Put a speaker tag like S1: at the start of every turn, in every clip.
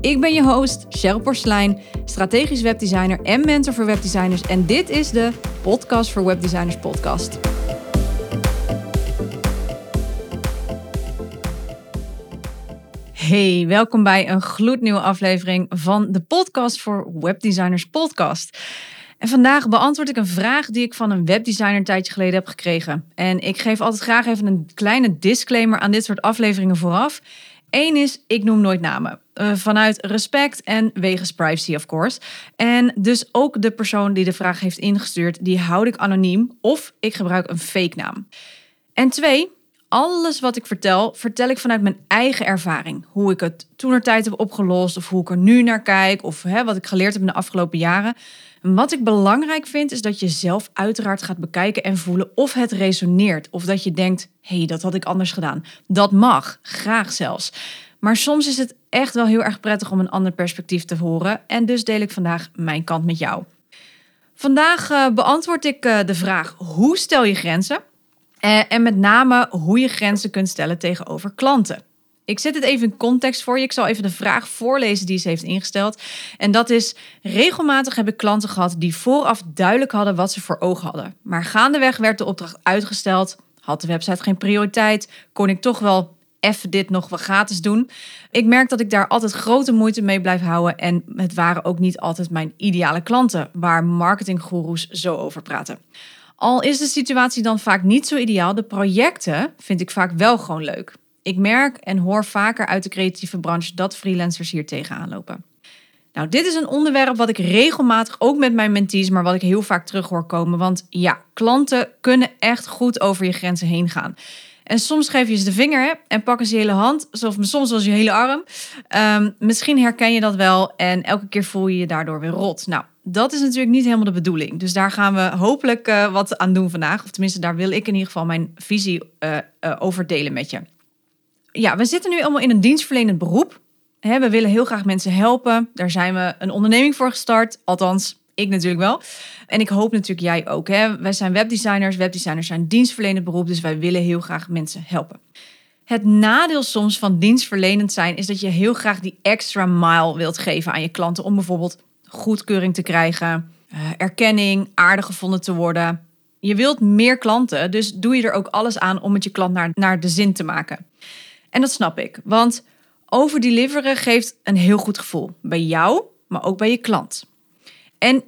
S1: Ik ben je host, Cheryl Porslein, strategisch webdesigner en mentor voor webdesigners. En dit is de Podcast voor Webdesigners podcast. Hey, welkom bij een gloednieuwe aflevering van de Podcast voor Webdesigners podcast. En vandaag beantwoord ik een vraag die ik van een webdesigner een tijdje geleden heb gekregen. En ik geef altijd graag even een kleine disclaimer aan dit soort afleveringen vooraf. Eén is, ik noem nooit namen. Uh, vanuit respect en wegens privacy, of course. En dus ook de persoon die de vraag heeft ingestuurd, die houd ik anoniem of ik gebruik een fake naam. En twee, alles wat ik vertel, vertel ik vanuit mijn eigen ervaring. Hoe ik het toenertijd heb opgelost, of hoe ik er nu naar kijk, of hè, wat ik geleerd heb in de afgelopen jaren. En wat ik belangrijk vind, is dat je zelf uiteraard gaat bekijken en voelen of het resoneert. Of dat je denkt, hé, hey, dat had ik anders gedaan. Dat mag, graag zelfs. Maar soms is het echt wel heel erg prettig om een ander perspectief te horen. En dus deel ik vandaag mijn kant met jou. Vandaag uh, beantwoord ik uh, de vraag: hoe stel je grenzen? Uh, en met name hoe je grenzen kunt stellen tegenover klanten. Ik zet het even in context voor je. Ik zal even de vraag voorlezen die ze heeft ingesteld. En dat is: regelmatig heb ik klanten gehad die vooraf duidelijk hadden wat ze voor ogen hadden. Maar gaandeweg werd de opdracht uitgesteld. Had de website geen prioriteit? Kon ik toch wel even dit nog wat gratis doen? Ik merk dat ik daar altijd grote moeite mee blijf houden. En het waren ook niet altijd mijn ideale klanten, waar marketinggoeroes zo over praten. Al is de situatie dan vaak niet zo ideaal, de projecten vind ik vaak wel gewoon leuk. Ik merk en hoor vaker uit de creatieve branche dat freelancers hier tegenaan lopen. Nou, dit is een onderwerp wat ik regelmatig ook met mijn mentees, maar wat ik heel vaak terug hoor komen. Want ja, klanten kunnen echt goed over je grenzen heen gaan. En soms geef je ze de vinger en pakken ze je hele hand, soms zelfs je hele arm. Um, misschien herken je dat wel en elke keer voel je je daardoor weer rot. Nou, dat is natuurlijk niet helemaal de bedoeling. Dus daar gaan we hopelijk uh, wat aan doen vandaag. Of tenminste, daar wil ik in ieder geval mijn visie uh, uh, over delen met je ja, we zitten nu allemaal in een dienstverlenend beroep. we willen heel graag mensen helpen. Daar zijn we een onderneming voor gestart. Althans, ik natuurlijk wel. En ik hoop natuurlijk jij ook. Hè. Wij zijn webdesigners. Webdesigners zijn dienstverlenend beroep. Dus wij willen heel graag mensen helpen. Het nadeel soms van dienstverlenend zijn is dat je heel graag die extra mile wilt geven aan je klanten. Om bijvoorbeeld goedkeuring te krijgen, uh, erkenning, aardig gevonden te worden. Je wilt meer klanten, dus doe je er ook alles aan om het je klant naar, naar de zin te maken. En dat snap ik, want overdeliveren geeft een heel goed gevoel. Bij jou, maar ook bij je klant. En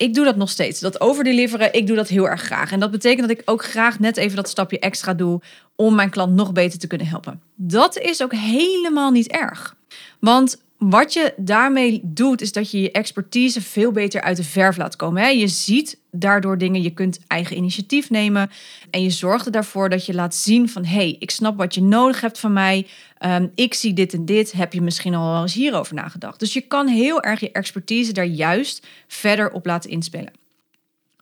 S1: ik doe dat nog steeds. Dat overdeliveren, ik doe dat heel erg graag. En dat betekent dat ik ook graag net even dat stapje extra doe om mijn klant nog beter te kunnen helpen. Dat is ook helemaal niet erg. Want wat je daarmee doet, is dat je je expertise veel beter uit de verf laat komen. Je ziet daardoor dingen, je kunt eigen initiatief nemen. En je zorgt ervoor dat je laat zien van... hé, hey, ik snap wat je nodig hebt van mij. Ehm, ik zie dit en dit. Heb je misschien al wel eens hierover nagedacht? Dus je kan heel erg je expertise daar juist verder op laten inspelen.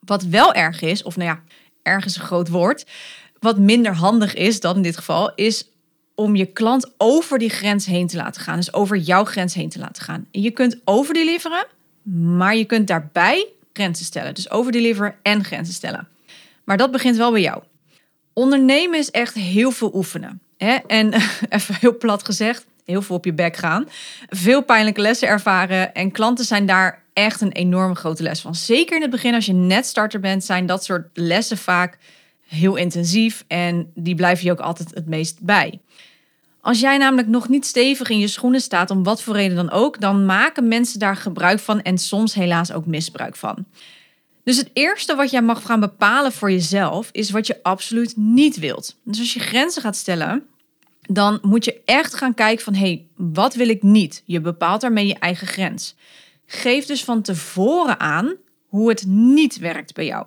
S1: Wat wel erg is, of nou ja, erg is een groot woord... wat minder handig is dan in dit geval, is om je klant over die grens heen te laten gaan. Dus over jouw grens heen te laten gaan. En je kunt overdeliveren, maar je kunt daarbij grenzen stellen. Dus overdeliveren en grenzen stellen. Maar dat begint wel bij jou. Ondernemen is echt heel veel oefenen. Hè? En even heel plat gezegd, heel veel op je bek gaan. Veel pijnlijke lessen ervaren. En klanten zijn daar echt een enorme grote les van. Zeker in het begin, als je net starter bent, zijn dat soort lessen vaak heel intensief. En die blijven je ook altijd het meest bij. Als jij namelijk nog niet stevig in je schoenen staat, om wat voor reden dan ook, dan maken mensen daar gebruik van en soms helaas ook misbruik van. Dus het eerste wat jij mag gaan bepalen voor jezelf is wat je absoluut niet wilt. Dus als je grenzen gaat stellen, dan moet je echt gaan kijken van hé, hey, wat wil ik niet? Je bepaalt daarmee je eigen grens. Geef dus van tevoren aan hoe het niet werkt bij jou.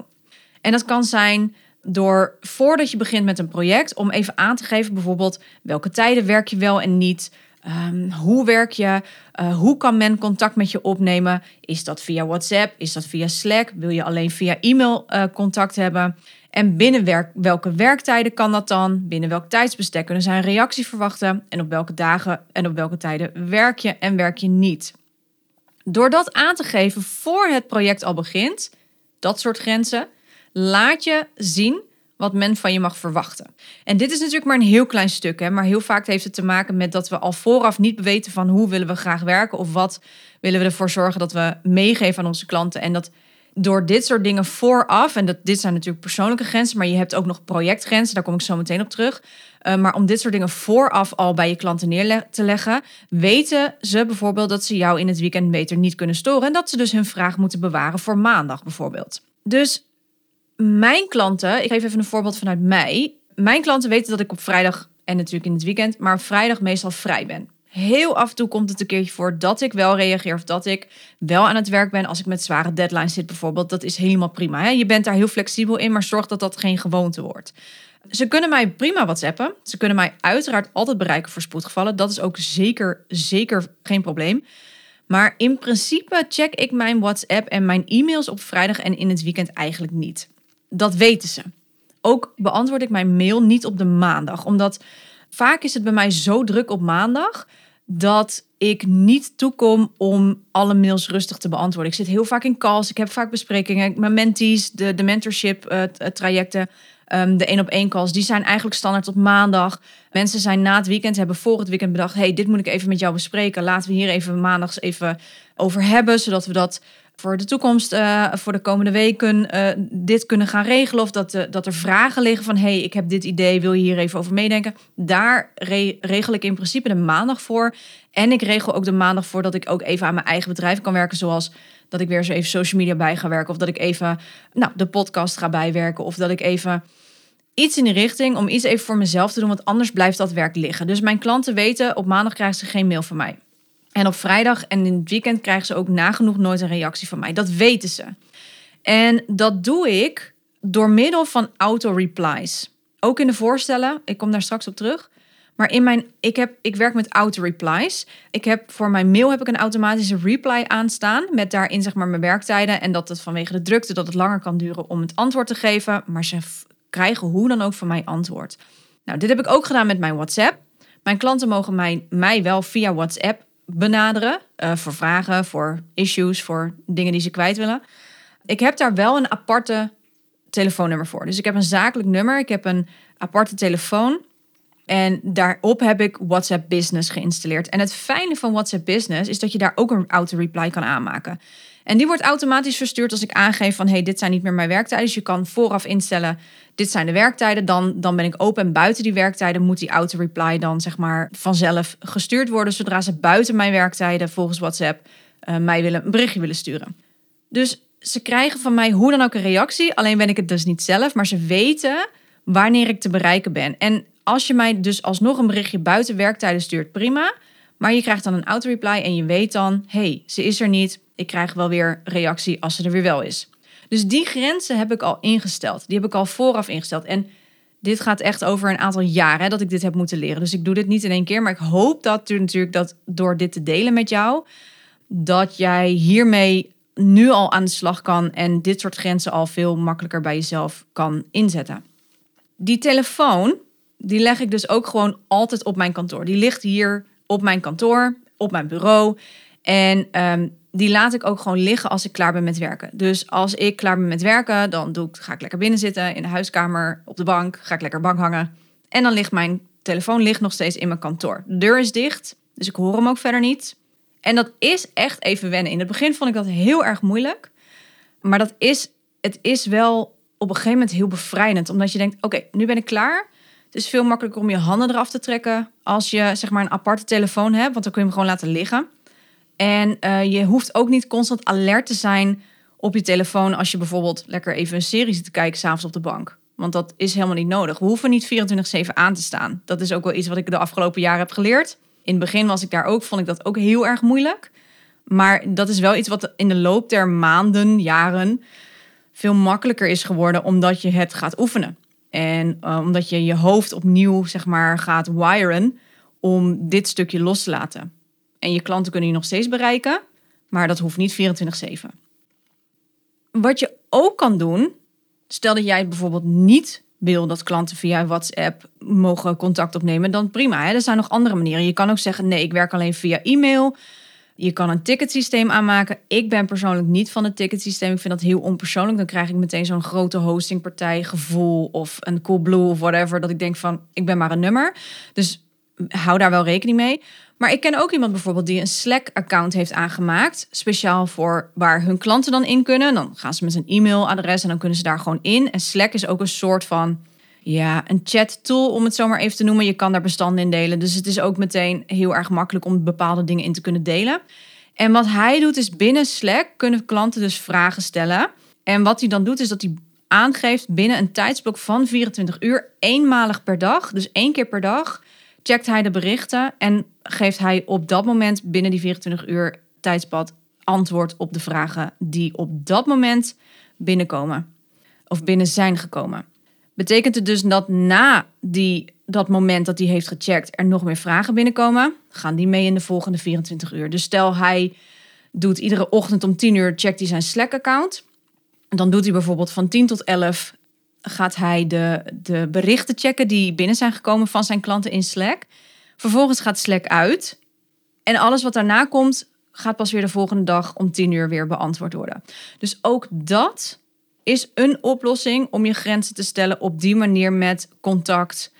S1: En dat kan zijn door voordat je begint met een project, om even aan te geven bijvoorbeeld welke tijden werk je wel en niet. Ehm, hoe werk je? Uh, hoe kan men contact met je opnemen? Is dat via WhatsApp? Is dat via Slack? Wil je alleen via e-mail uh, contact hebben? En binnen werk, welke werktijden kan dat dan? Binnen welk tijdsbestek kunnen zij een reactie verwachten? En op welke dagen en op welke tijden werk je en werk je niet? Door dat aan te geven voor het project al begint, dat soort grenzen, laat je zien wat men van je mag verwachten. En dit is natuurlijk maar een heel klein stuk, hè, maar heel vaak heeft het te maken met dat we al vooraf niet weten van hoe willen we graag werken of wat willen we ervoor zorgen dat we meegeven aan onze klanten. En dat door dit soort dingen vooraf, en dat, dit zijn natuurlijk persoonlijke grenzen, maar je hebt ook nog projectgrenzen, daar kom ik zo meteen op terug. Uh, maar om dit soort dingen vooraf al bij je klanten neer te leggen, weten ze bijvoorbeeld dat ze jou in het weekend beter niet kunnen storen en dat ze dus hun vraag moeten bewaren voor maandag bijvoorbeeld. Dus mijn klanten, ik geef even een voorbeeld vanuit mij. Mijn klanten weten dat ik op vrijdag en natuurlijk in het weekend, maar vrijdag meestal vrij ben. Heel af en toe komt het een keertje voor dat ik wel reageer of dat ik wel aan het werk ben als ik met zware deadlines zit bijvoorbeeld. Dat is helemaal prima. Hè? Je bent daar heel flexibel in, maar zorg dat dat geen gewoonte wordt. Ze kunnen mij prima WhatsAppen. Ze kunnen mij uiteraard altijd bereiken voor spoedgevallen. Dat is ook zeker, zeker geen probleem. Maar in principe check ik mijn WhatsApp en mijn e-mails op vrijdag en in het weekend eigenlijk niet. Dat weten ze. Ook beantwoord ik mijn mail niet op de maandag, omdat vaak is het bij mij zo druk op maandag dat ik niet toekom om alle mails rustig te beantwoorden. Ik zit heel vaak in calls, ik heb vaak besprekingen, mijn mentees, de, de mentorship uh, trajecten. Um, de één op één calls, die zijn eigenlijk standaard op maandag. Mensen zijn na het weekend, hebben voor het weekend bedacht: hey, dit moet ik even met jou bespreken. Laten we hier even maandags even over hebben, zodat we dat voor de toekomst, uh, voor de komende weken, uh, dit kunnen gaan regelen. Of dat, uh, dat er vragen liggen van: hey, ik heb dit idee, wil je hier even over meedenken? Daar re regel ik in principe de maandag voor. En ik regel ook de maandag voor dat ik ook even aan mijn eigen bedrijf kan werken, zoals dat ik weer zo even social media bij ga werken. Of dat ik even nou, de podcast ga bijwerken. Of dat ik even iets in de richting om iets even voor mezelf te doen. Want anders blijft dat werk liggen. Dus mijn klanten weten, op maandag krijgen ze geen mail van mij. En op vrijdag en in het weekend krijgen ze ook nagenoeg nooit een reactie van mij. Dat weten ze. En dat doe ik door middel van auto-replies. Ook in de voorstellen, ik kom daar straks op terug. Maar in mijn, ik, heb, ik werk met auto-replies. Ik heb voor mijn mail heb ik een automatische reply aanstaan. Met daarin zeg maar mijn werktijden. En dat het vanwege de drukte dat het langer kan duren om het antwoord te geven. Maar ze krijgen hoe dan ook van mij antwoord. Nou, dit heb ik ook gedaan met mijn WhatsApp. Mijn klanten mogen mij, mij wel via WhatsApp benaderen. Uh, voor vragen, voor issues, voor dingen die ze kwijt willen. Ik heb daar wel een aparte telefoonnummer voor. Dus ik heb een zakelijk nummer. Ik heb een aparte telefoon. En daarop heb ik WhatsApp Business geïnstalleerd. En het fijne van WhatsApp Business is dat je daar ook een auto-reply kan aanmaken. En die wordt automatisch verstuurd als ik aangeef van hey, dit zijn niet meer mijn werktijden. Dus je kan vooraf instellen, dit zijn de werktijden. Dan, dan ben ik open en buiten die werktijden moet die auto-reply dan zeg maar vanzelf gestuurd worden. Zodra ze buiten mijn werktijden volgens WhatsApp uh, mij willen, een berichtje willen sturen. Dus ze krijgen van mij hoe dan ook een reactie. Alleen ben ik het dus niet zelf, maar ze weten wanneer ik te bereiken ben. En als je mij dus alsnog een berichtje buiten werktijden stuurt, prima. Maar je krijgt dan een auto-reply en je weet dan, hey, ze is er niet. Ik krijg wel weer reactie als ze er weer wel is. Dus die grenzen heb ik al ingesteld. Die heb ik al vooraf ingesteld. En dit gaat echt over een aantal jaren dat ik dit heb moeten leren. Dus ik doe dit niet in één keer. Maar ik hoop dat natuurlijk dat door dit te delen met jou, dat jij hiermee nu al aan de slag kan en dit soort grenzen al veel makkelijker bij jezelf kan inzetten. Die telefoon, die leg ik dus ook gewoon altijd op mijn kantoor. Die ligt hier op mijn kantoor, op mijn bureau. En ehm, die laat ik ook gewoon liggen als ik klaar ben met werken. Dus als ik klaar ben met werken, dan doe ik, ga ik lekker binnen zitten in de huiskamer, op de bank, ga ik lekker bank hangen. En dan ligt mijn telefoon ligt nog steeds in mijn kantoor. De deur is dicht, dus ik hoor hem ook verder niet. En dat is echt even wennen. In het begin vond ik dat heel erg moeilijk. Maar dat is, het is wel op een gegeven moment heel bevrijdend. Omdat je denkt, oké, nu ben ik klaar. Het is veel makkelijker om je handen eraf te trekken als je zeg maar een aparte telefoon hebt. Want dan kun je hem gewoon laten liggen. En uh, je hoeft ook niet constant alert te zijn op je telefoon als je bijvoorbeeld lekker even een serie zit te kijken s'avonds op de bank. Want dat is helemaal niet nodig. We hoeven niet 24-7 aan te staan. Dat is ook wel iets wat ik de afgelopen jaren heb geleerd. In het begin was ik daar ook, vond ik dat ook heel erg moeilijk. Maar dat is wel iets wat in de loop der maanden, jaren veel makkelijker is geworden omdat je het gaat oefenen. En uh, omdat je je hoofd opnieuw zeg maar gaat wiren om dit stukje los te laten. En je klanten kunnen je nog steeds bereiken, maar dat hoeft niet 24/7. Wat je ook kan doen, stel dat jij bijvoorbeeld niet wil dat klanten via WhatsApp mogen contact opnemen, dan prima. Hè? Er zijn nog andere manieren. Je kan ook zeggen: nee, ik werk alleen via e-mail. Je kan een ticketsysteem aanmaken. Ik ben persoonlijk niet van het ticketsysteem. Ik vind dat heel onpersoonlijk. Dan krijg ik meteen zo'n grote hostingpartij gevoel of een Coolblue of whatever. Dat ik denk van, ik ben maar een nummer. Dus hou daar wel rekening mee. Maar ik ken ook iemand bijvoorbeeld die een Slack-account heeft aangemaakt. Speciaal voor waar hun klanten dan in kunnen. Dan gaan ze met een e-mailadres en dan kunnen ze daar gewoon in. En Slack is ook een soort van ja, een chat tool om het zo maar even te noemen. Je kan daar bestanden in delen. Dus het is ook meteen heel erg makkelijk om bepaalde dingen in te kunnen delen. En wat hij doet is binnen Slack kunnen klanten dus vragen stellen. En wat hij dan doet is dat hij aangeeft binnen een tijdsblok van 24 uur, eenmalig per dag, dus één keer per dag, checkt hij de berichten en geeft hij op dat moment binnen die 24 uur tijdspad antwoord op de vragen die op dat moment binnenkomen of binnen zijn gekomen. Betekent het dus dat na die, dat moment dat hij heeft gecheckt er nog meer vragen binnenkomen, gaan die mee in de volgende 24 uur. Dus stel hij doet iedere ochtend om 10 uur checkt hij zijn Slack-account. Dan doet hij bijvoorbeeld van 10 tot 11 gaat hij de, de berichten checken die binnen zijn gekomen van zijn klanten in Slack. Vervolgens gaat Slack uit. En alles wat daarna komt, gaat pas weer de volgende dag om 10 uur weer beantwoord worden. Dus ook dat is een oplossing om je grenzen te stellen op die manier met contact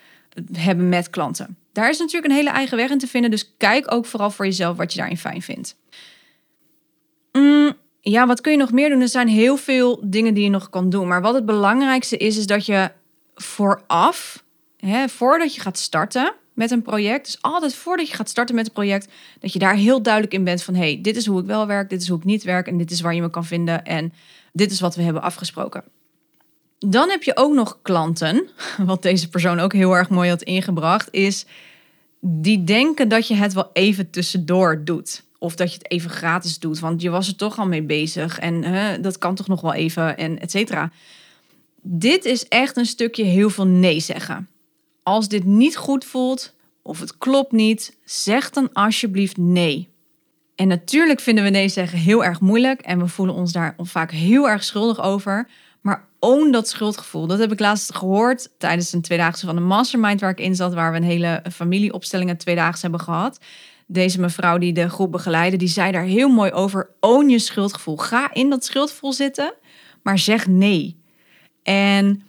S1: hebben met klanten. Daar is natuurlijk een hele eigen weg in te vinden, dus kijk ook vooral voor jezelf wat je daarin fijn vindt. Mm, ja, wat kun je nog meer doen? Er zijn heel veel dingen die je nog kan doen, maar wat het belangrijkste is, is dat je vooraf, hè, voordat je gaat starten met een project, dus altijd voordat je gaat starten met een project, dat je daar heel duidelijk in bent van, hey, dit is hoe ik wel werk, dit is hoe ik niet werk en dit is waar je me kan vinden en dit is wat we hebben afgesproken. Dan heb je ook nog klanten, wat deze persoon ook heel erg mooi had ingebracht, is die denken dat je het wel even tussendoor doet. Of dat je het even gratis doet, want je was er toch al mee bezig en dat kan toch nog wel even en et cetera. Dit is echt een stukje heel veel nee zeggen. Als dit niet goed voelt of het klopt niet, zeg dan alsjeblieft nee. En natuurlijk vinden we nee zeggen heel erg moeilijk en we voelen ons daar vaak heel erg schuldig over. Maar own dat schuldgevoel. Dat heb ik laatst gehoord tijdens een tweedaagse van een mastermind waar ik in zat, waar we een hele familieopstelling tweedaags hebben gehad. Deze mevrouw die de groep begeleidde, die zei daar heel mooi over: own je schuldgevoel. Ga in dat schuldgevoel zitten, maar zeg nee. En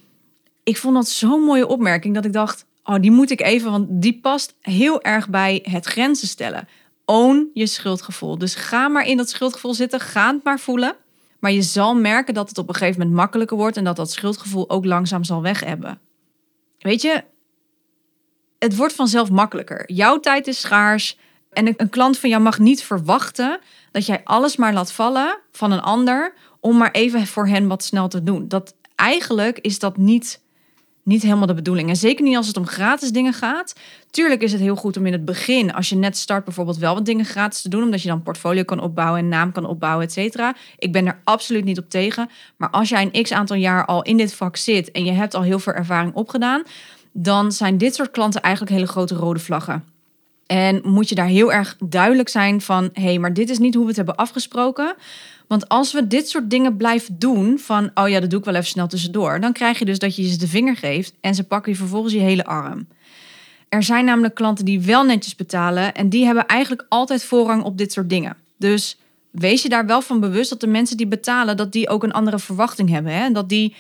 S1: ik vond dat zo'n mooie opmerking dat ik dacht: oh, die moet ik even, want die past heel erg bij het grenzen stellen own je schuldgevoel. Dus ga maar in dat schuldgevoel zitten, ga het maar voelen. Maar je zal merken dat het op een gegeven moment makkelijker wordt en dat dat schuldgevoel ook langzaam zal weg hebben. Weet je, het wordt vanzelf makkelijker. Jouw tijd is schaars en een klant van jou mag niet verwachten dat jij alles maar laat vallen van een ander om maar even voor hen wat snel te doen. Dat eigenlijk is dat niet niet helemaal de bedoeling. En zeker niet als het om gratis dingen gaat. Tuurlijk is het heel goed om in het begin, als je net start, bijvoorbeeld wel wat dingen gratis te doen. Omdat je dan portfolio kan opbouwen en naam kan opbouwen, et cetera. Ik ben er absoluut niet op tegen. Maar als jij een x aantal jaar al in dit vak zit en je hebt al heel veel ervaring opgedaan, dan zijn dit soort klanten eigenlijk hele grote rode vlaggen. En moet je daar heel erg duidelijk zijn van: hé, hey, maar dit is niet hoe we het hebben afgesproken. Want als we dit soort dingen blijven doen, van oh ja, dat doe ik wel even snel tussendoor, dan krijg je dus dat je ze de vinger geeft en ze pakken je vervolgens je hele arm. Er zijn namelijk klanten die wel netjes betalen en die hebben eigenlijk altijd voorrang op dit soort dingen. Dus wees je daar wel van bewust dat de mensen die betalen, dat die ook een andere verwachting hebben. Hè? Dat die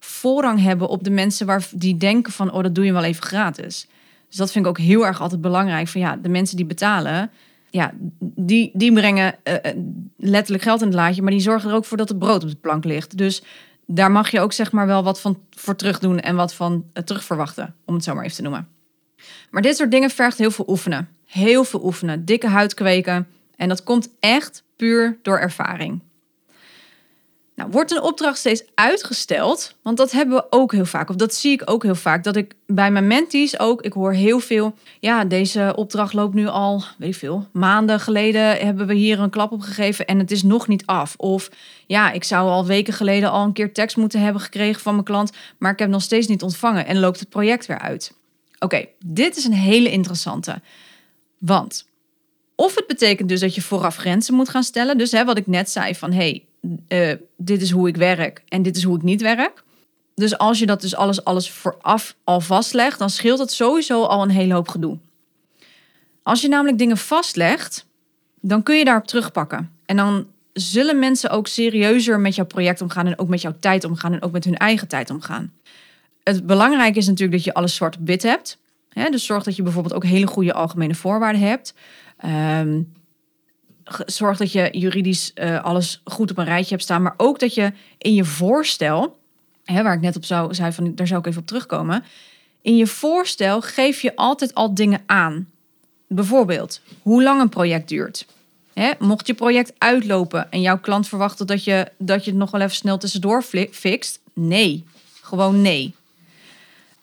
S1: voorrang hebben op de mensen waar die denken van oh, dat doe je wel even gratis. Dus dat vind ik ook heel erg altijd belangrijk. Van ja, de mensen die betalen, ja, die, die brengen uh, letterlijk geld in het laadje, maar die zorgen er ook voor dat het brood op de plank ligt. Dus daar mag je ook zeg maar wel wat van voor terug doen en wat van uh, terug verwachten, om het zo maar even te noemen. Maar dit soort dingen vergt heel veel oefenen. Heel veel oefenen. Dikke huid kweken. En dat komt echt puur door ervaring. Nou, wordt een opdracht steeds uitgesteld? Want dat hebben we ook heel vaak, of dat zie ik ook heel vaak. Dat ik bij mijn mentees ook, ik hoor heel veel. Ja, deze opdracht loopt nu al, weet ik veel, maanden geleden hebben we hier een klap op gegeven en het is nog niet af. Of ja, ik zou al weken geleden al een keer tekst moeten hebben gekregen van mijn klant, maar ik heb nog steeds niet ontvangen en loopt het project weer uit. Oké, dit is een hele interessante. Want of het betekent dus dat je vooraf grenzen moet gaan stellen. Dus hè, wat ik net zei van hey, uh, dit is hoe ik werk en dit is hoe ik niet werk. Dus als je dat dus alles, alles vooraf al vastlegt, dan scheelt het sowieso al een hele hoop gedoe. Als je namelijk dingen vastlegt, dan kun je daarop terugpakken. En dan zullen mensen ook serieuzer met jouw project omgaan en ook met jouw tijd omgaan en ook met hun eigen tijd omgaan. Het belangrijke is natuurlijk dat je alles zwart wit hebt. dus zorg dat je bijvoorbeeld ook hele goede algemene voorwaarden hebt. Ehm, zorg dat je juridisch uh, alles goed op een rijtje hebt staan, maar ook dat je in je voorstel, hè, waar ik net op zou, zei van daar zou ik even op terugkomen, in je voorstel geef je altijd al dingen aan. Bijvoorbeeld hoe lang een project duurt. Hè, mocht je project uitlopen en jouw klant verwacht dat je, dat je het nog wel even snel tussendoor fixt, nee. Gewoon nee.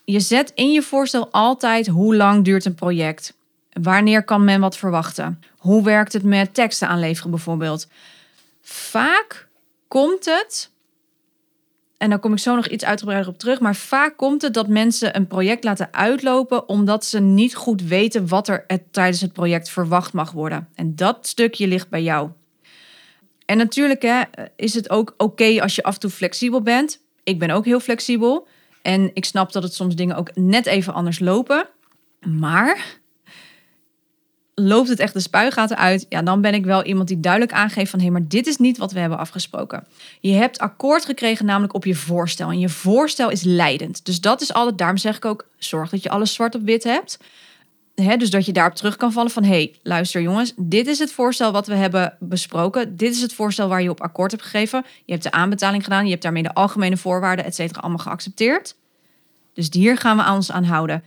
S1: Je zet in je voorstel altijd hoe lang duurt een project. Wanneer kan men wat verwachten? Hoe werkt het met teksten aanleveren bijvoorbeeld? Vaak komt het, en dan kom ik zo nog iets uitgebreider op terug, maar vaak komt het dat mensen een project laten uitlopen omdat ze niet goed weten wat er tijdens het project verwacht mag worden. En dat stukje ligt bij jou. En natuurlijk hè, is het ook oké als je af en toe flexibel bent. Ik ben ook heel flexibel. En ik snap dat het soms dingen ook net even anders lopen. Maar loopt het echt de spuigaten uit, ja, dan ben ik wel iemand die duidelijk aangeeft van hé, maar dit is niet wat we hebben afgesproken. Je hebt akkoord gekregen namelijk op je voorstel en je voorstel is leidend. Dus dat is altijd, daarom zeg ik ook, zorg dat je alles zwart op wit hebt. He, dus dat je daarop terug kan vallen van hé, hey, luister jongens, dit is het voorstel wat we hebben besproken. Dit is het voorstel waar je op akkoord hebt gegeven. Je hebt de aanbetaling gedaan, je hebt daarmee de algemene voorwaarden, et cetera, allemaal geaccepteerd. Dus hier gaan we ons aan houden.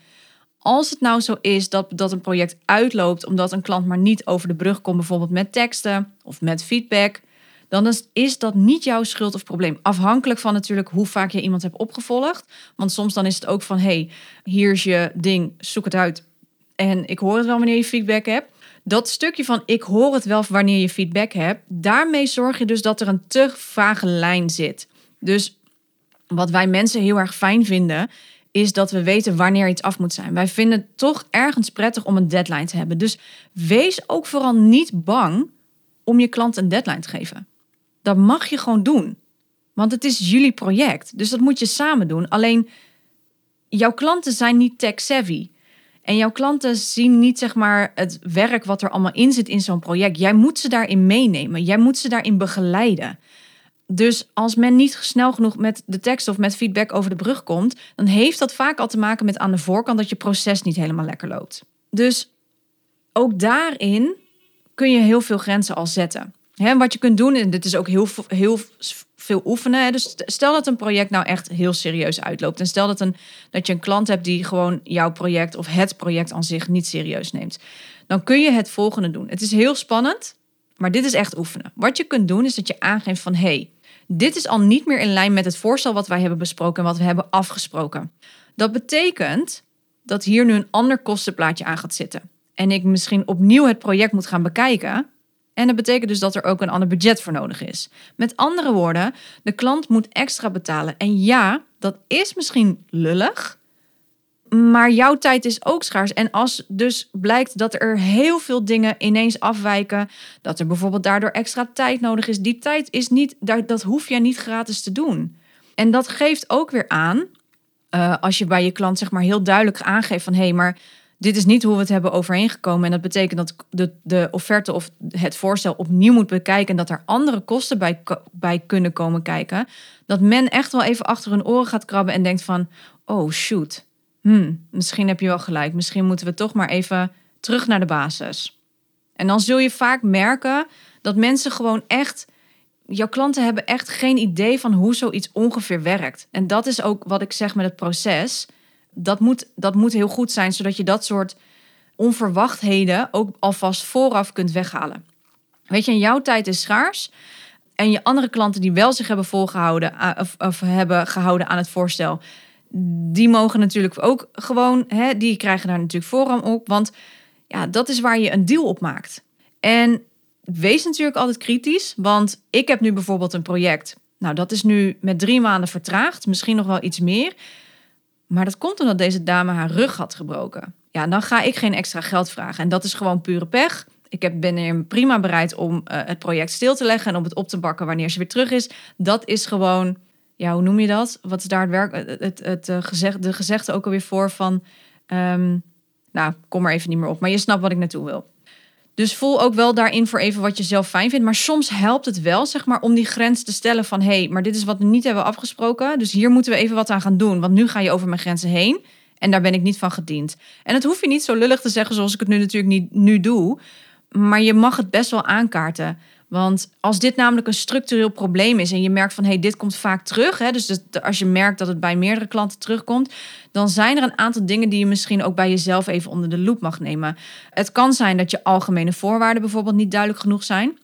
S1: Als het nou zo is dat, dat een project uitloopt omdat een klant maar niet over de brug komt, bijvoorbeeld met teksten of met feedback, dan is, is dat niet jouw schuld of probleem. Afhankelijk van natuurlijk hoe vaak je iemand hebt opgevolgd. Want soms dan is het ook van, hey, hier is je ding, zoek het uit. En ik hoor het wel wanneer je feedback hebt. Dat stukje van ik hoor het wel wanneer je feedback hebt, daarmee zorg je dus dat er een te vage lijn zit. Dus wat wij mensen heel erg fijn vinden, is dat we weten wanneer iets af moet zijn. Wij vinden het toch ergens prettig om een deadline te hebben. Dus wees ook vooral niet bang om je klant een deadline te geven. Dat mag je gewoon doen. Want het is jullie project. Dus dat moet je samen doen. Alleen jouw klanten zijn niet tech savvy. En jouw klanten zien niet zeg maar het werk wat er allemaal in zit in zo'n project. Jij moet ze daarin meenemen. Jij moet ze daarin begeleiden. Dus als men niet snel genoeg met de tekst of met feedback over de brug komt, dan heeft dat vaak al te maken met aan de voorkant dat je proces niet helemaal lekker loopt. Dus ook daarin kun je heel veel grenzen al zetten. He, wat je kunt doen, en dit is ook heel, heel veel oefenen. Dus stel dat een project nou echt heel serieus uitloopt. En stel dat, een, dat je een klant hebt die gewoon jouw project of het project aan zich niet serieus neemt. Dan kun je het volgende doen. Het is heel spannend, maar dit is echt oefenen. Wat je kunt doen is dat je aangeeft van... hey, dit is al niet meer in lijn met het voorstel wat wij hebben besproken en wat we hebben afgesproken. Dat betekent dat hier nu een ander kostenplaatje aan gaat zitten. En ik misschien opnieuw het project moet gaan bekijken. En dat betekent dus dat er ook een ander budget voor nodig is. Met andere woorden, de klant moet extra betalen. En ja, dat is misschien lullig. Maar jouw tijd is ook schaars. En als dus blijkt dat er heel veel dingen ineens afwijken, dat er bijvoorbeeld daardoor extra tijd nodig is, die tijd is niet, dat hoef je niet gratis te doen. En dat geeft ook weer aan, uh, als je bij je klant zeg maar heel duidelijk aangeeft van hé, hey, maar dit is niet hoe we het hebben overeengekomen. En dat betekent dat de, de offerte of het voorstel opnieuw moet bekijken en dat er andere kosten bij, bij kunnen komen kijken. Dat men echt wel even achter hun oren gaat krabben en denkt van, oh shoot, hmm, misschien heb je wel gelijk. Misschien moeten we toch maar even terug naar de basis. En dan zul je vaak merken dat mensen gewoon echt. Jouw klanten hebben echt geen idee van hoe zoiets ongeveer werkt. En dat is ook wat ik zeg met het proces. Dat moet, dat moet heel goed zijn, zodat je dat soort onverwachtheden ook alvast vooraf kunt weghalen. Weet je, jouw tijd is schaars. En je andere klanten die wel zich hebben volgehouden eh, of, of hebben gehouden aan het voorstel, die mogen natuurlijk ook gewoon, hè, die krijgen daar natuurlijk voorrang op. Want ja, dat is waar je een deal op maakt. En wees natuurlijk altijd kritisch, want ik heb nu bijvoorbeeld een project. Nou, dat is nu met drie maanden vertraagd, misschien nog wel iets meer. Maar dat komt omdat deze dame haar rug had gebroken. ja, dan ga ik geen extra geld vragen. En dat is gewoon pure pech. Ik ben prima bereid om eh, het project stil te leggen en om het op te bakken wanneer ze weer terug is. Dat is gewoon, ja, hoe noem je dat? Wat is daar het werk, het, het, eh, gezegd, de gezegde ook alweer voor van, ehm, nou, kom er even niet meer op. Maar je snapt wat ik naartoe wil. Dus voel ook wel daarin voor even wat je zelf fijn vindt. Maar soms helpt het wel, zeg maar, om die grens te stellen van... hé, hey, maar dit is wat we niet hebben afgesproken. Dus hier moeten we even wat aan gaan doen. Want nu ga je over mijn grenzen heen. En daar ben ik niet van gediend. En dat hoef je niet zo lullig te zeggen zoals ik het nu natuurlijk niet nu doe. Maar je mag het best wel aankaarten. Want als dit namelijk een structureel probleem is en je merkt van hé, hey, dit komt vaak terug, hè, dus als je merkt dat het bij meerdere klanten terugkomt, dan zijn er een aantal dingen die je misschien ook bij jezelf even onder de loep mag nemen. Het kan zijn dat je algemene voorwaarden bijvoorbeeld niet duidelijk genoeg zijn.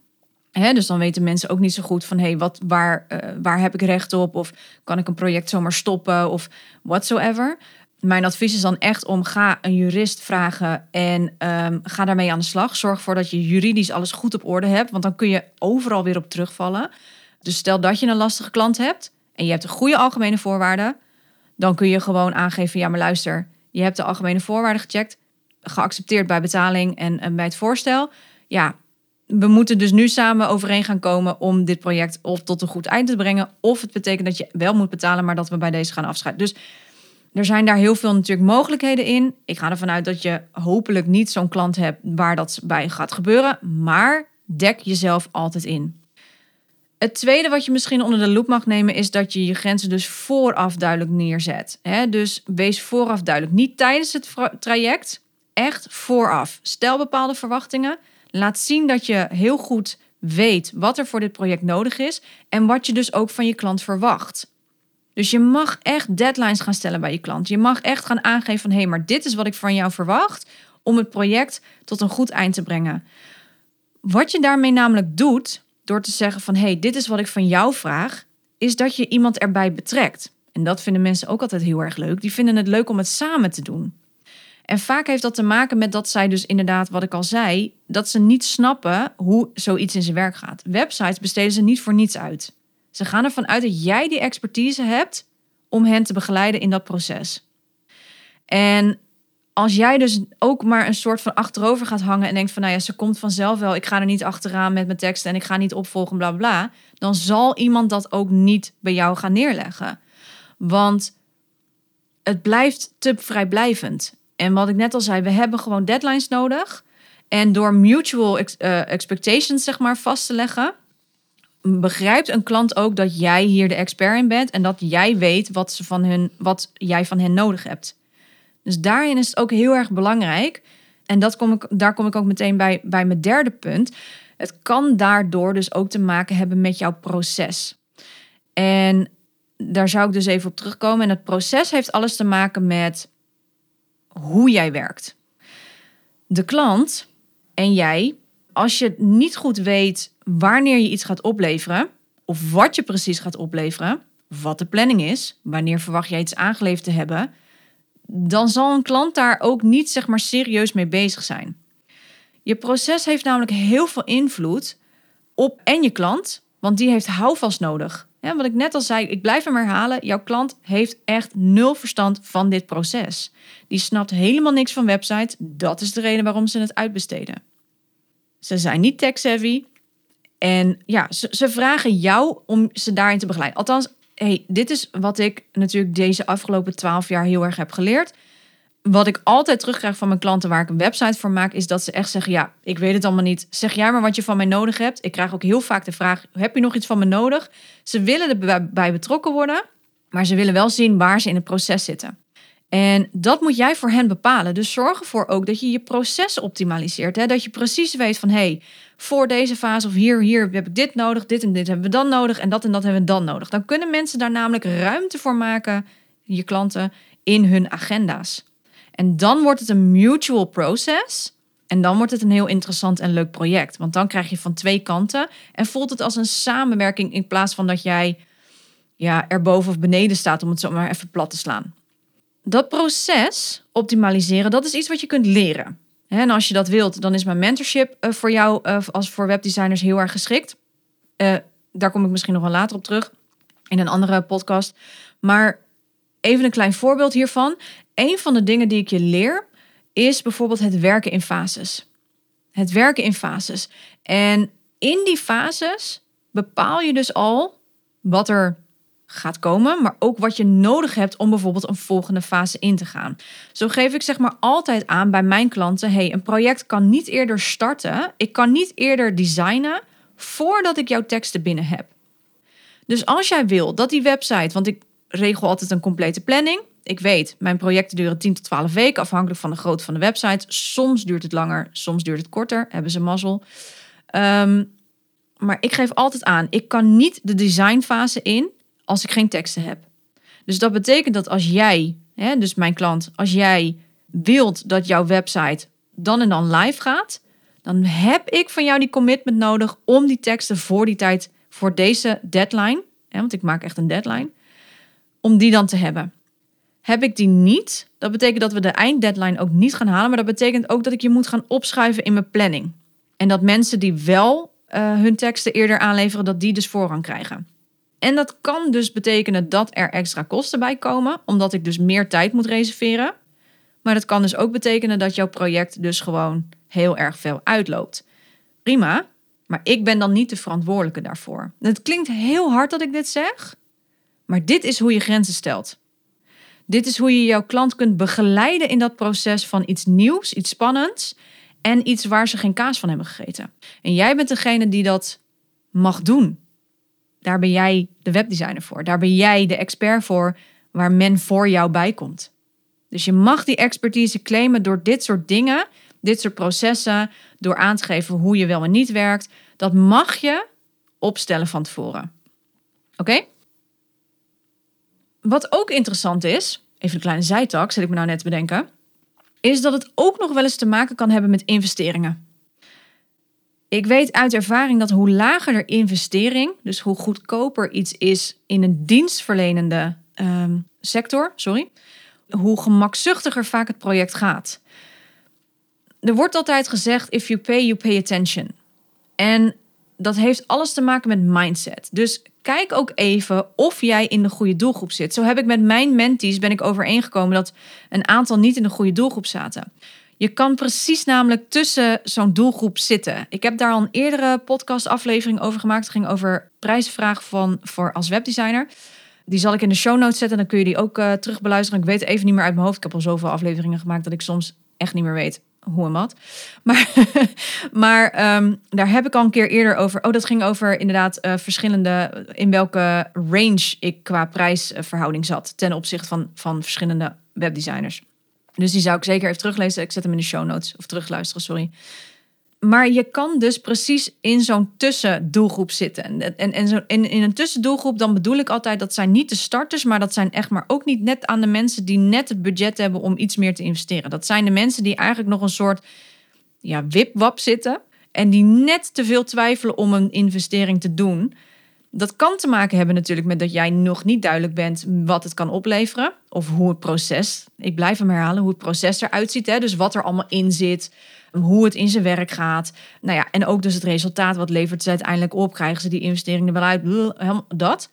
S1: He, dus dan weten mensen ook niet zo goed van hey, wat, waar, uh, waar heb ik recht op? Of kan ik een project zomaar stoppen? Of whatsoever mijn advies is dan echt om ga een jurist vragen en um, ga daarmee aan de slag. Zorg ervoor dat je juridisch alles goed op orde hebt, want dan kun je overal weer op terugvallen. Dus stel dat je een lastige klant hebt en je hebt een goede algemene voorwaarden, dan kun je gewoon aangeven: ja, maar luister, je hebt de algemene voorwaarden gecheckt, geaccepteerd bij betaling en, en bij het voorstel. Ja, we moeten dus nu samen overeen gaan komen om dit project of tot een goed eind te brengen. Of het betekent dat je wel moet betalen, maar dat we bij deze gaan afscheiden. Dus er zijn daar heel veel natuurlijk mogelijkheden in. Ik ga ervan uit dat je hopelijk niet zo'n klant hebt waar dat bij gaat gebeuren. Maar dek jezelf altijd in. Het tweede wat je misschien onder de loep mag nemen is dat je je grenzen dus vooraf duidelijk neerzet. dus wees vooraf duidelijk. Niet tijdens het traject, echt vooraf. Stel bepaalde verwachtingen. Laat zien dat je heel goed weet wat er voor dit project nodig is en wat je dus ook van je klant verwacht. Dus je mag echt deadlines gaan stellen bij je klant. Je mag echt gaan aangeven van hé, hey, maar dit is wat ik van jou verwacht om het project tot een goed eind te brengen. Wat je daarmee namelijk doet, door te zeggen van hé, hey, dit is wat ik van jou vraag, is dat je iemand erbij betrekt. En dat vinden mensen ook altijd heel erg leuk. Die vinden het leuk om het samen te doen. En vaak heeft dat te maken met dat zij dus inderdaad, wat ik al zei, dat ze niet snappen hoe zoiets in zijn werk gaat. Websites besteden ze niet voor niets uit. Ze gaan ervan uit dat jij die expertise hebt om hen te begeleiden in dat proces. En als jij dus ook maar een soort van achterover gaat hangen en denkt van nou ja, ze komt vanzelf wel, ik ga er niet achteraan met mijn teksten en ik ga niet opvolgen, bla bla, dan zal iemand dat ook niet bij jou gaan neerleggen. Want het blijft te vrijblijvend. En wat ik net al zei, we hebben gewoon deadlines nodig. En door mutual uh, expectations, zeg maar, vast te leggen, begrijpt een klant ook dat jij hier de expert in bent en dat jij weet wat, ze van hun, wat jij van hen nodig hebt. Dus daarin is het ook heel erg belangrijk. En dat kom ik, daar kom ik ook meteen bij, bij mijn derde punt. Het kan daardoor dus ook te maken hebben met jouw proces. En daar zou ik dus even op terugkomen. En het proces heeft alles te maken met hoe jij werkt. De klant en jij, als je niet goed weet wanneer je iets gaat opleveren, of wat je precies gaat opleveren, wat de planning is, wanneer verwacht jij iets aangeleverd te hebben, dan zal een klant daar ook niet zeg maar serieus mee bezig zijn. Je proces heeft namelijk heel veel invloed op en je klant, want die heeft houvast nodig. Ja, wat ik net al zei, ik blijf hem herhalen. Jouw klant heeft echt nul verstand van dit proces. Die snapt helemaal niks van websites. Dat is de reden waarom ze het uitbesteden. Ze zijn niet tech-savvy. En ja, ze, vragen jou om ze daarin te begeleiden. Althans, hey, dit is wat ik natuurlijk deze afgelopen twaalf jaar heel erg heb geleerd. Wat ik altijd terugkrijg van mijn klanten waar ik een website voor maak, is dat ze echt zeggen: Ja, ik weet het allemaal niet. Zeg jij maar wat je van mij nodig hebt. Ik krijg ook heel vaak de vraag: Heb je nog iets van me nodig? Ze willen erbij betrokken worden, maar ze willen wel zien waar ze in het proces zitten. En dat moet jij voor hen bepalen. Dus zorg ervoor ook dat je je proces optimaliseert. Hè? Dat je precies weet van hé, hey, voor deze fase of hier, hier heb ik dit nodig, dit en dit hebben we dan nodig en dat en dat hebben we dan nodig. Dan kunnen mensen daar namelijk ruimte voor maken, je klanten, in hun agenda's. En dan wordt het een mutual process. En dan wordt het een heel interessant en leuk project. Want dan krijg je van twee kanten en voelt het als een samenwerking in plaats van dat jij ja, erboven of beneden staat, om het zo maar even plat te slaan dat proces optimaliseren, dat is iets wat je kunt leren. En als je dat wilt, dan is mijn mentorship eh, voor jou eh, als voor webdesigners heel erg geschikt. Eh, daar kom ik misschien nog wel later op terug in een andere podcast. Maar even een klein voorbeeld hiervan. Een van de dingen die ik je leer is bijvoorbeeld het werken in fases. Het werken in fases. En in die fases bepaal je dus al wat er gaat komen, maar ook wat je nodig hebt om bijvoorbeeld een volgende fase in te gaan. Zo geef ik zeg maar altijd aan bij mijn klanten: hey, een project kan niet eerder starten. Ik kan niet eerder designen voordat ik jouw teksten binnen heb. Dus als jij wil dat die website, want ik regel altijd een complete planning. Ik weet, mijn projecten duren 10 tot 12 weken, afhankelijk van de grootte van de website. Soms duurt het langer, soms duurt het korter. Hebben ze mazzel. Ehm, maar ik geef altijd aan, ik kan niet de designfase in als ik geen teksten heb. Dus dat betekent dat als jij, hè, dus mijn klant, als jij wilt dat jouw website dan en dan live gaat, dan heb ik van jou die commitment nodig om die teksten voor die tijd, voor deze deadline, hè, want ik maak echt een deadline, om die dan te hebben. Heb ik die niet, dat betekent dat we de einddeadline ook niet gaan halen, maar dat betekent ook dat ik je moet gaan opschuiven in mijn planning. En dat mensen die wel uh, hun teksten eerder aanleveren, dat die dus voorrang krijgen. En dat kan dus betekenen dat er extra kosten bij komen, omdat ik dus meer tijd moet reserveren. Maar dat kan dus ook betekenen dat jouw project dus gewoon heel erg veel uitloopt. Prima, maar ik ben dan niet de verantwoordelijke daarvoor. Het klinkt heel hard dat ik dit zeg, maar dit is hoe je grenzen stelt. Dit is hoe je jouw klant kunt begeleiden in dat proces van iets nieuws, iets spannends en iets waar ze geen kaas van hebben gegeten. En jij bent degene die dat mag doen. Daar ben jij de webdesigner voor. Daar ben jij de expert voor waar men voor jou bij komt. Dus je mag die expertise claimen door dit soort dingen, dit soort processen, door aan te geven hoe je wel en niet werkt. Dat mag je opstellen van tevoren. Oké? Wat ook interessant is, even een kleine zijtak, zet ik me nou net te bedenken, is dat het ook nog wel eens te maken kan hebben met investeringen. Ik weet uit ervaring dat hoe lager de investering, dus hoe goedkoper iets is in een dienstverlenende ehm, sector, sorry, hoe gemakzuchtiger vaak het project gaat. Er wordt altijd gezegd: if you pay, you pay attention. En dat heeft alles te maken met mindset. Dus kijk ook even of jij in de goede doelgroep zit. Zo heb ik met mijn mentees ben ik overeengekomen dat een aantal niet in de goede doelgroep zaten. Je kan precies namelijk tussen zo'n doelgroep zitten. Ik heb daar al een eerdere podcastaflevering over gemaakt. Het ging over prijsvraag van, voor als webdesigner. Die zal ik in de show notes zetten. Dan kun je die ook uh, terug beluisteren. Ik weet even niet meer uit mijn hoofd. Ik heb al zoveel afleveringen gemaakt dat ik soms echt niet meer weet hoe en wat. Maar, maar ehm, daar heb ik al een keer eerder over. Oh, dat ging over inderdaad uh, verschillende. in welke range ik qua prijsverhouding zat. ten opzichte van, van verschillende webdesigners. Dus die zou ik zeker even teruglezen. Ik zet hem in de show notes. Of terugluisteren, sorry. Maar je kan dus precies in zo'n tussendoelgroep zitten. En, en, en zo, in, in een tussendoelgroep, dan bedoel ik altijd dat zijn niet de starters, maar dat zijn echt maar ook niet net aan de mensen die net het budget hebben om iets meer te investeren. Dat zijn de mensen die eigenlijk nog een soort ja, wipwap zitten en die net te veel twijfelen om een investering te doen. Dat kan te maken hebben natuurlijk met dat jij nog niet duidelijk bent wat het kan opleveren. Of hoe het proces, ik blijf hem herhalen, hoe het proces eruit ziet. Hè? Dus wat er allemaal in zit, hoe het in zijn werk gaat. Nou ja, en ook dus het resultaat, wat levert ze uiteindelijk op? Krijgen ze die investeringen wel uit? Dat.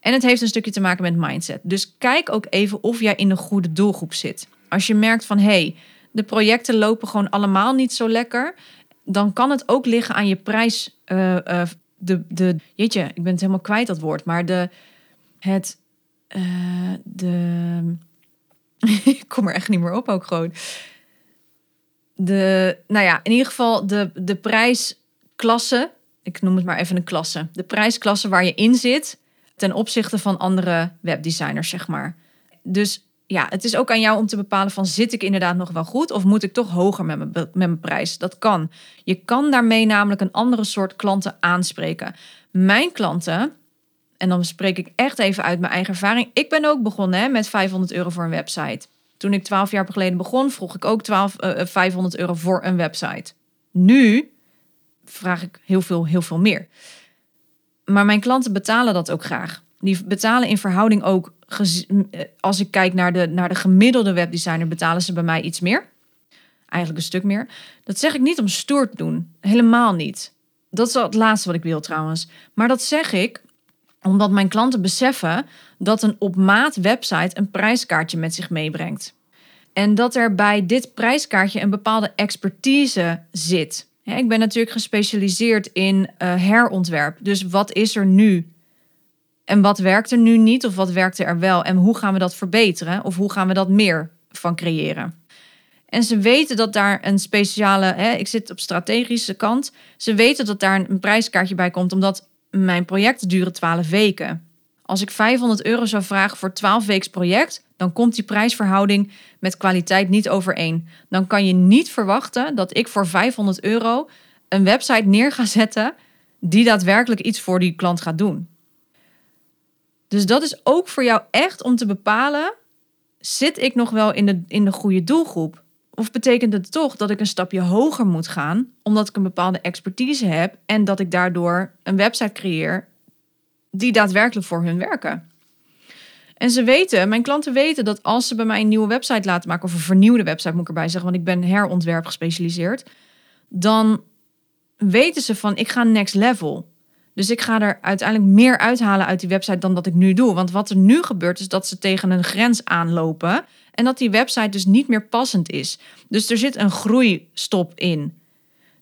S1: En het heeft een stukje te maken met mindset. Dus kijk ook even of jij in de goede doelgroep zit. Als je merkt van, hé, hey, de projecten lopen gewoon allemaal niet zo lekker... dan kan het ook liggen aan je prijs... Uh, de, de, jeetje, ik ben het helemaal kwijt dat woord, maar de, het, uh, de, ik kom er echt niet meer op ook gewoon. De, nou ja, in ieder geval de, de prijsklasse, ik noem het maar even een klasse, de prijsklasse waar je in zit ten opzichte van andere webdesigners, zeg maar. Dus ja, het is ook aan jou om te bepalen van zit ik inderdaad nog wel goed of moet ik toch hoger met mijn, met mijn prijs? Dat kan. Je kan daarmee namelijk een andere soort klanten aanspreken. Mijn klanten, en dan spreek ik echt even uit mijn eigen ervaring. Ik ben ook begonnen hè, met 500 euro voor een website. Toen ik 12 jaar geleden begon, vroeg ik ook 12, uh, 500 euro voor een website. Nu vraag ik heel veel, heel veel meer. Maar mijn klanten betalen dat ook graag. Die betalen in verhouding ook eh, als ik kijk naar de, naar de gemiddelde webdesigner, betalen ze bij mij iets meer. Eigenlijk een stuk meer. Dat zeg ik niet om stoer te doen. Helemaal niet. Dat is het laatste wat ik wil trouwens. Maar dat zeg ik omdat mijn klanten beseffen dat een op maat website een prijskaartje met zich meebrengt. En dat er bij dit prijskaartje een bepaalde expertise zit. ik ben natuurlijk gespecialiseerd in uh, herontwerp. Dus wat is er nu? En wat werkt er nu niet of wat werkte er wel? En hoe gaan we dat verbeteren? Of hoe gaan we dat meer van creëren? En ze weten dat daar een speciale, hè, ik zit op strategische kant. Ze weten dat daar een prijskaartje bij komt, omdat mijn projecten duren 12 weken. Als ik 500 euro zou vragen voor 12 weken project, dan komt die prijsverhouding met kwaliteit niet overeen. Dan kan je niet verwachten dat ik voor 500 euro een website neer ga zetten die daadwerkelijk iets voor die klant gaat doen. Dus dat is ook voor jou echt om te bepalen: zit ik nog wel in de, in de goede doelgroep? Of betekent het toch dat ik een stapje hoger moet gaan, omdat ik een bepaalde expertise heb en dat ik daardoor een website creëer die daadwerkelijk voor hun werken? En ze weten, mijn klanten weten dat als ze bij mij een nieuwe website laten maken, of een vernieuwde website moet ik erbij zeggen, want ik ben herontwerp gespecialiseerd, dan weten ze van ik ga next level. Dus ik ga er uiteindelijk meer uithalen uit die website dan dat ik nu doe. Want wat er nu gebeurt is dat ze tegen een grens aanlopen en dat die website dus niet meer passend is. Dus er zit een groeistop in.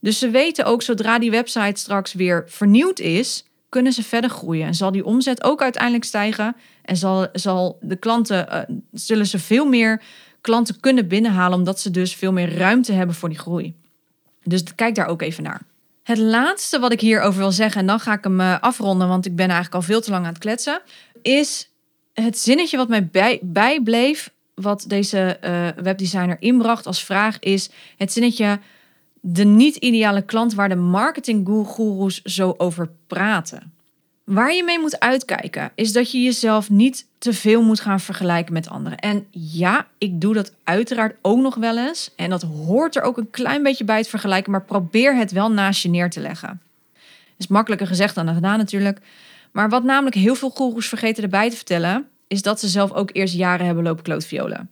S1: Dus ze weten ook zodra die website straks weer vernieuwd is, kunnen ze verder groeien. En zal die omzet ook uiteindelijk stijgen. En zal, zal de klanten, uh, zullen ze veel meer klanten kunnen binnenhalen, omdat ze dus veel meer ruimte hebben voor die groei. Dus kijk daar ook even naar. Het laatste wat ik hierover wil zeggen, en dan ga ik hem uh, afronden, want ik ben eigenlijk al veel te lang aan het kletsen, is het zinnetje wat mij bij, bijbleef, wat deze uh, webdesigner inbracht als vraag, is het zinnetje de niet-ideale klant waar de marketinggoeroes zo over praten. Waar je mee moet uitkijken is dat je jezelf niet te veel moet gaan vergelijken met anderen. En ja, ik doe dat uiteraard ook nog wel eens. En dat hoort er ook een klein beetje bij het vergelijken, maar probeer het wel naast je neer te leggen. Is makkelijker gezegd dan gedaan natuurlijk. Maar wat namelijk heel veel goeroes vergeten erbij te vertellen, is dat ze zelf ook eerst jaren hebben lopen klootviolen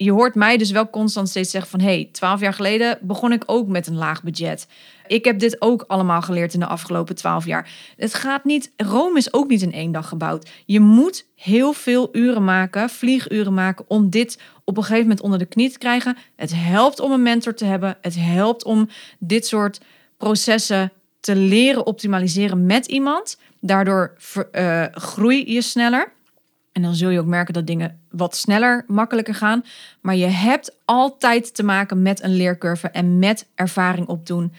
S1: je hoort mij dus wel constant steeds zeggen van... hey, twaalf jaar geleden begon ik ook met een laag budget. Ik heb dit ook allemaal geleerd in de afgelopen twaalf jaar. Het gaat niet... Rome is ook niet in één dag gebouwd. Je moet heel veel uren maken, vlieguren maken... om dit op een gegeven moment onder de knie te krijgen. Het helpt om een mentor te hebben. Het helpt om dit soort processen te leren optimaliseren met iemand. Daardoor uh, groei je sneller... En dan zul je ook merken dat dingen wat sneller, makkelijker gaan. Maar je hebt altijd te maken met een leercurve en met ervaring opdoen.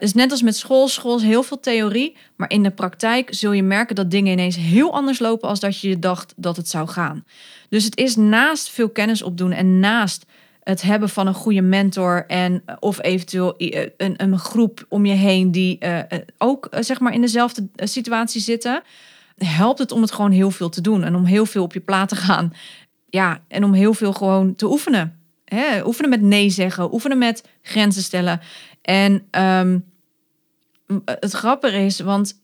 S1: Dus net als met school, school is heel veel theorie. Maar in de praktijk zul je merken dat dingen ineens heel anders lopen als dat je dacht dat het zou gaan. Dus het is naast veel kennis opdoen en naast het hebben van een goede mentor en of eventueel een, een groep om je heen die uh, ook zeg maar in dezelfde situatie zitten helpt het om het gewoon heel veel te doen en om heel veel op je plaat te gaan. Ja, en om heel veel gewoon te oefenen. Hè? Oefenen met nee zeggen, oefenen met grenzen stellen. En ehm, het grappige is, want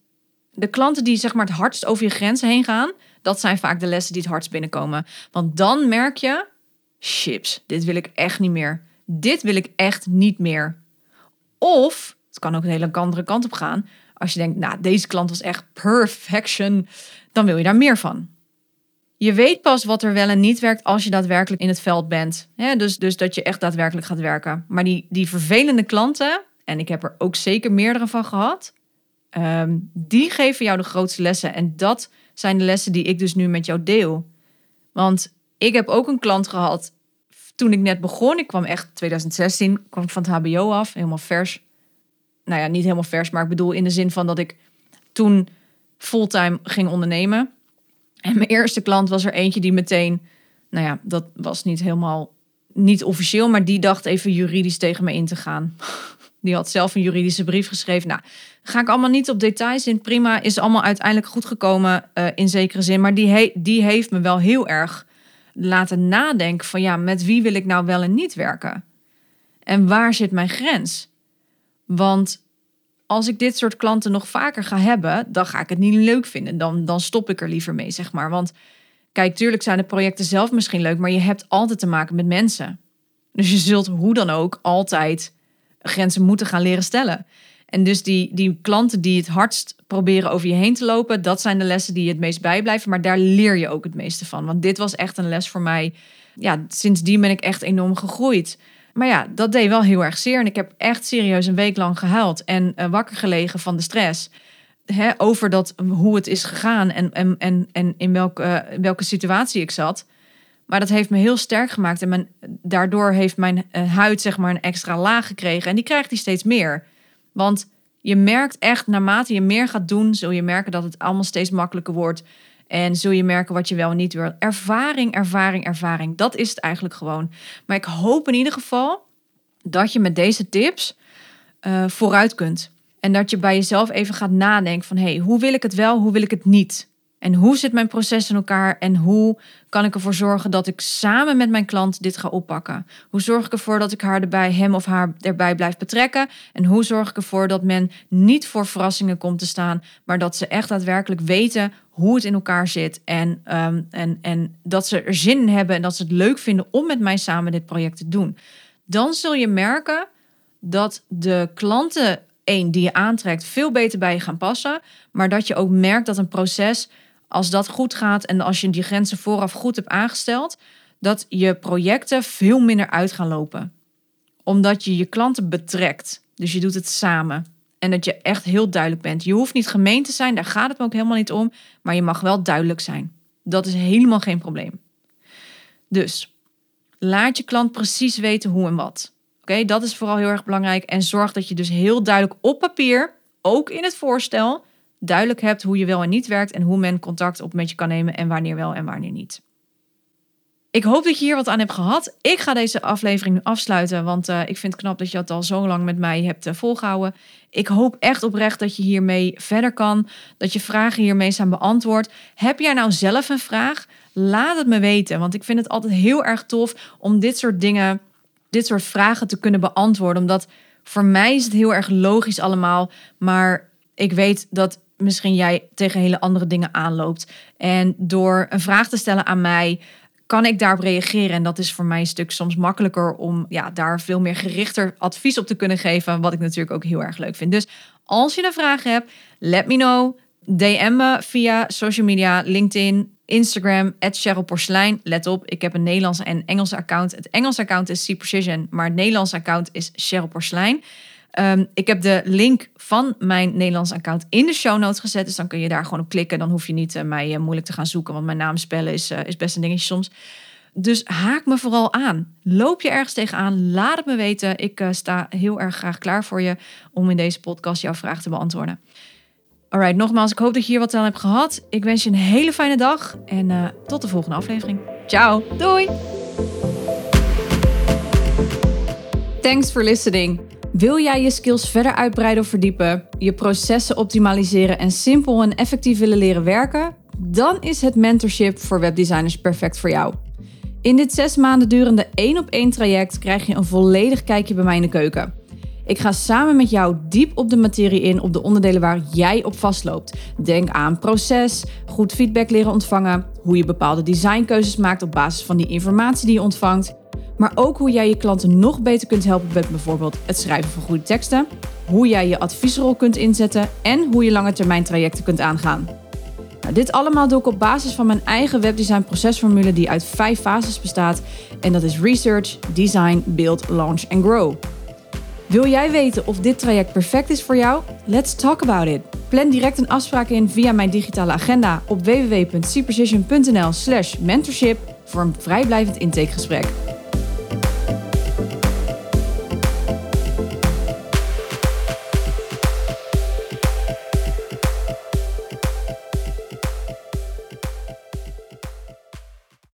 S1: de klanten die zeg maar het hardst over je grenzen heen gaan, dat zijn vaak de lessen die het hardst binnenkomen. Want dan merk je, chips, dit wil ik echt niet meer. Dit wil ik echt niet meer. Of, het kan ook een hele andere kant op gaan. Als je denkt, nou, deze klant was echt perfection, dan wil je daar meer van. Je weet pas wat er wel en niet werkt als je daadwerkelijk in het veld bent. dus, dus dat je echt daadwerkelijk gaat werken. Maar die, die vervelende klanten, en ik heb er ook zeker meerdere van gehad, ehm, die geven jou de grootste lessen. En dat zijn de lessen die ik dus nu met jou deel. Want ik heb ook een klant gehad toen ik net begon. Ik kwam echt 2016, kwam van het HBO af, helemaal vers nou ja, niet helemaal vers, maar ik bedoel in de zin van dat ik toen fulltime ging ondernemen. En mijn eerste klant was er eentje die meteen, nou ja, dat was niet helemaal, niet officieel, maar die dacht even juridisch tegen me in te gaan. Die had zelf een juridische brief geschreven. Nou, ga ik allemaal niet op details in. Prima, is allemaal uiteindelijk goed gekomen uh, in zekere zin. Maar die, he die heeft me wel heel erg laten nadenken van ja, met wie wil ik nou wel en niet werken? En waar zit mijn grens? Want als ik dit soort klanten nog vaker ga hebben, dan ga ik het niet leuk vinden. Dan, dan stop ik er liever mee, zeg maar. Want kijk, tuurlijk zijn de projecten zelf misschien leuk, maar je hebt altijd te maken met mensen. Dus je zult hoe dan ook altijd grenzen moeten gaan leren stellen. En dus die, die klanten die het hardst proberen over je heen te lopen, dat zijn de lessen die je het meest bijblijven. Maar daar leer je ook het meeste van. Want dit was echt een les voor mij ja, sindsdien ben ik echt enorm gegroeid. Maar ja, dat deed wel heel erg zeer. En ik heb echt serieus een week lang gehuild en uh, wakker gelegen van de stress. Hè, over dat, hoe het is gegaan en, en, en, en in welke, uh, welke situatie ik zat. Maar dat heeft me heel sterk gemaakt. En daardoor heeft mijn uh, huid zeg maar een extra laag gekregen. En die krijgt die steeds meer. Want je merkt echt, naarmate je meer gaat doen, zul je merken dat het allemaal steeds makkelijker wordt. En zul je merken wat je wel en niet wil. Ervaring, ervaring, ervaring. Dat is het eigenlijk gewoon. Maar ik hoop in ieder geval dat je met deze tips uh, vooruit kunt. En dat je bij jezelf even gaat nadenken van... hé, hey, hoe wil ik het wel, hoe wil ik het niet? En hoe zit mijn proces in elkaar en hoe kan ik ervoor zorgen dat ik samen met mijn klant dit ga oppakken? Hoe zorg ik ervoor dat ik haar erbij, hem of haar erbij blijf betrekken? En hoe zorg ik ervoor dat men niet voor verrassingen komt te staan, maar dat ze echt daadwerkelijk weten hoe het in elkaar zit en, um, en, en dat ze er zin in hebben en dat ze het leuk vinden om met mij samen dit project te doen? Dan zul je merken dat de klanten, één, die je aantrekt, veel beter bij je gaan passen, maar dat je ook merkt dat een proces als dat goed gaat en als je die grenzen vooraf goed hebt aangesteld, dat je projecten veel minder uit gaan lopen. Omdat je je klanten betrekt. Dus je doet het samen. En dat je echt heel duidelijk bent. Je hoeft niet gemeen te zijn, daar gaat het me ook helemaal niet om. Maar je mag wel duidelijk zijn. Dat is helemaal geen probleem. Dus laat je klant precies weten hoe en wat. Oké, dat is vooral heel erg belangrijk. En zorg dat je dus heel duidelijk op papier, ook in het voorstel, duidelijk hebt hoe je wel en niet werkt en hoe men contact op met je kan nemen en wanneer wel en wanneer niet. Ik hoop dat je hier wat aan hebt gehad. Ik ga deze aflevering nu afsluiten, want uh, ik vind het knap dat je het al zo lang met mij hebt uh, volgehouden. Ik hoop echt oprecht dat je hiermee verder kan, dat je vragen hiermee zijn beantwoord. Heb jij nou zelf een vraag? Laat het me weten, want ik vind het altijd heel erg tof om dit soort dingen, dit soort vragen te kunnen beantwoorden. Omdat voor mij is het heel erg logisch allemaal, maar ik weet dat misschien jij tegen hele andere dingen aanloopt. En door een vraag te stellen aan mij, kan ik daarop reageren? En dat is voor mij een stuk soms makkelijker om ja, daar veel meer gerichter advies op te kunnen geven. Wat ik natuurlijk ook heel erg leuk vind. Dus als je een vraag hebt, let me know. DM me via social media, LinkedIn, Instagram, Cheryl. Let op, ik heb een Nederlandse en Engelse account. Het Engelse account is C Precision, maar het Nederlandse account is Cheryl Porselein. Um, ik heb de link van mijn Nederlands account in de show notes gezet. Dus dan kun je daar gewoon op klikken. Dan hoef je niet uh, mij uh, moeilijk te gaan zoeken. Want mijn naam spellen is, uh, is best een dingetje soms. Dus haak me vooral aan. Loop je ergens tegenaan? Laat het me weten. Ik sta heel erg graag klaar voor je om in deze podcast jouw vraag te beantwoorden. Alright, nogmaals, ik hoop dat je hier wat aan hebt gehad. Ik wens je een hele fijne dag en tot de volgende aflevering. Ciao, doei! Thanks for listening. Wil jij je skills verder uitbreiden of verdiepen, je processen optimaliseren en simpel en effectief willen leren werken? Dan is het mentorship voor webdesigners perfect voor jou. In dit zes maanden durende één op één traject krijg je een volledig kijkje bij mij in de keuken. Ik ga samen met jou diep op de materie in op de onderdelen waar jij op vastloopt. Denk aan proces, goed feedback leren ontvangen, hoe je bepaalde designkeuzes maakt op basis van die informatie die je ontvangt maar ook hoe jij je klanten nog beter kunt helpen met bijvoorbeeld het schrijven van goede teksten, hoe jij je adviesrol kunt inzetten en hoe je lange termijn trajecten kunt aangaan. Nou, dit allemaal doe ik op basis van mijn eigen webdesign procesformule die uit vijf fases bestaat en dat is research, design, build, launch en grow. Wil jij weten of dit traject perfect is voor jou? Let's talk about it. Plan direct een afspraak in via mijn digitale agenda op www.cprecision.nl/mentorship voor een vrijblijvend intakegesprek.